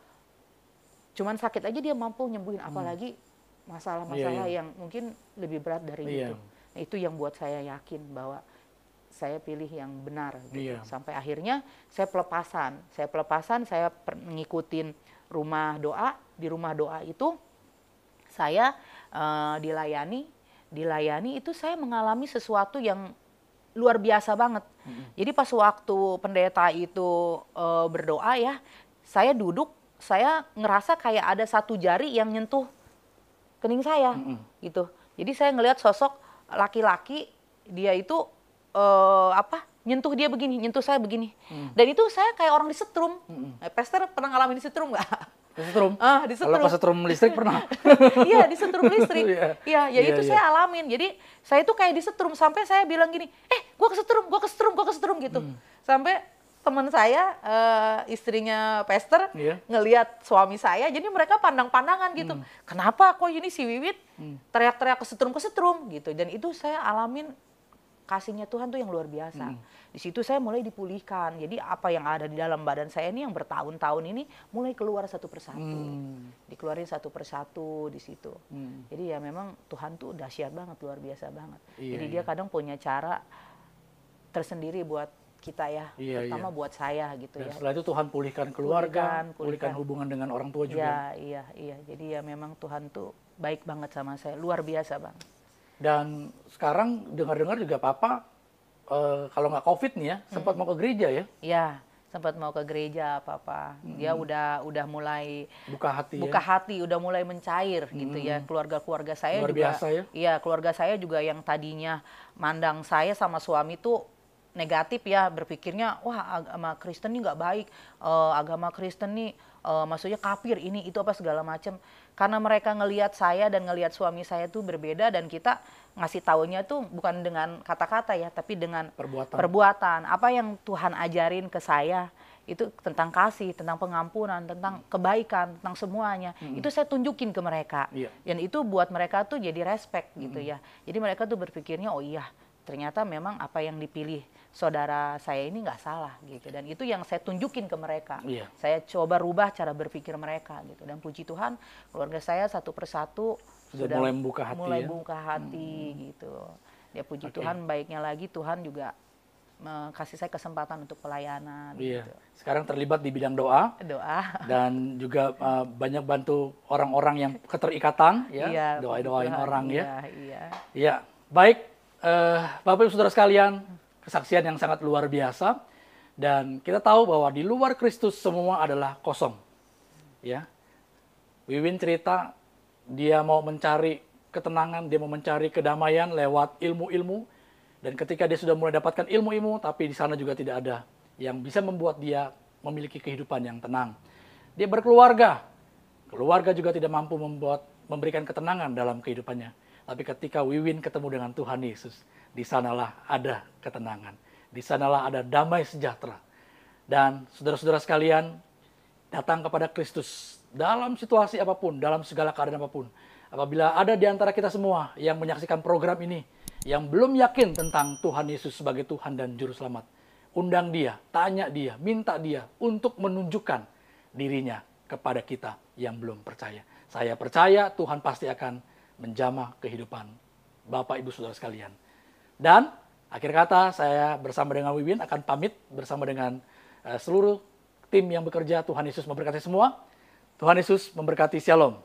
cuman sakit aja dia mampu nyembuhin. Apalagi masalah-masalah Mm. Iya, iya. yang mungkin lebih berat dari Iya. itu. Nah, itu yang buat saya yakin bahwa saya pilih yang benar gitu. Iya. sampai akhirnya saya pelepasan saya pelepasan saya ngikutin rumah doa di rumah doa itu saya eh, dilayani dilayani itu saya mengalami sesuatu yang luar biasa banget jadi pas waktu pendeta itu eh, berdoa ya saya duduk saya ngerasa kayak ada satu jari yang nyentuh kening saya Mm-mm. gitu. Jadi saya ngelihat sosok laki-laki dia itu eh, apa nyentuh dia begini, nyentuh saya begini. Hmm. Dan itu saya kayak orang disetrum. Mm-mm. Eh, Pester pernah ngalamin disetrum nggak? Kesetrum. ah, Kalau disetrum. kesetrum listrik pernah. Iya, disetrum listrik. Iya. Iya, ya Iya, itu iya. saya alamin. Jadi saya tuh kayak disetrum sampai saya bilang gini, "Eh, gua kesetrum, gua kesetrum, gua kesetrum" gitu. Hmm. Sampai teman saya eh, istrinya Pester Iya. ngelihat suami saya, jadi mereka pandang-pandangan gitu. Kenapa kok ini si Wiwit Hmm. teriak-teriak kesetrum-kesetrum gitu. Dan itu saya alamin kasihnya Tuhan tuh yang luar biasa. Hmm. Di situ saya mulai dipulihkan. Jadi apa yang ada di dalam badan saya ini yang bertahun-tahun ini mulai keluar satu persatu. Hmm. Dikeluarin satu persatu di situ. Hmm. Jadi ya memang Tuhan tuh dahsyat banget, luar biasa banget. Iya, Jadi iya. dia kadang punya cara tersendiri buat kita ya, Iya, terutama iya. buat saya gitu Dan ya. setelah itu Tuhan pulihkan keluarga, Pulihkan, pulihkan, pulihkan. hubungan dengan orang tua juga. Iya, iya, iya. Jadi ya memang Tuhan tuh baik banget sama saya, luar biasa banget. Dan sekarang dengar-dengar juga Papa eh, kalau nggak COVID nih ya, sempat mau ke gereja ya, Ya, sempat mau ke gereja apa-apa. Dia udah udah mulai buka hati buka ya. hati, udah mulai mencair gitu ya. Keluarga-keluarga saya Luar juga biasa ya. Iya, keluarga saya juga yang tadinya mandang saya sama suami tuh negatif ya, berpikirnya wah agama Kristen nih nggak baik, Eh, agama Kristen nih eh, maksudnya kafir ini itu apa segala macam. Karena mereka ngelihat saya dan ngelihat suami saya tuh berbeda dan kita ngasih taunya tuh bukan dengan kata-kata ya, tapi dengan Perbuatan. perbuatan. Apa yang Tuhan ajarin ke saya itu tentang kasih, tentang pengampunan, tentang kebaikan, tentang semuanya. Itu saya tunjukin ke mereka. Iya. Dan itu buat mereka tuh jadi respect gitu ya. Jadi mereka tuh berpikirnya oh iya, ternyata memang apa yang dipilih saudara saya ini nggak salah gitu. Dan itu yang saya tunjukin ke mereka. Iya. Saya coba rubah cara berpikir mereka gitu. Dan puji Tuhan, keluarga saya satu persatu Sudah mulai membuka hati mulai ya. buka hati gitu. Ya puji Oke. Tuhan baiknya lagi Tuhan juga kasih saya kesempatan untuk pelayanan Iya. gitu. Sekarang terlibat di bidang doa Doa. dan juga eh, banyak bantu orang-orang yang keterikatan ya, Iya, doa-doain Tuhan. orang ya. Iya, iya. Ya, baik eh, Bapak Ibu Saudara sekalian, kesaksian yang sangat luar biasa dan kita tahu bahwa di luar Kristus semua adalah kosong. Ya. Wiwin cerita dia mau mencari ketenangan, dia mau mencari kedamaian lewat ilmu-ilmu dan ketika dia sudah mulai dapatkan ilmu-ilmu tapi di sana juga tidak ada yang bisa membuat dia memiliki kehidupan yang tenang. Dia berkeluarga. Keluarga juga tidak mampu membuat memberikan ketenangan dalam kehidupannya. Tapi ketika Wiwin ketemu dengan Tuhan Yesus, di sanalah ada ketenangan. Di sanalah ada damai sejahtera. Dan saudara-saudara sekalian, datang kepada Kristus dalam situasi apa pun, dalam segala keadaan apa pun. Apabila ada di antara kita semua yang menyaksikan program ini, yang belum yakin tentang Tuhan Yesus sebagai Tuhan dan Juru Selamat, undang dia, tanya dia, minta dia untuk menunjukkan dirinya kepada kita yang belum percaya. Saya percaya Tuhan pasti akan menjamah kehidupan Bapak Ibu Saudara sekalian. Dan akhir kata saya bersama dengan Wiwin akan pamit bersama dengan eh, seluruh tim yang bekerja. Tuhan Yesus memberkati semua. Tuhan Yesus memberkati Shalom.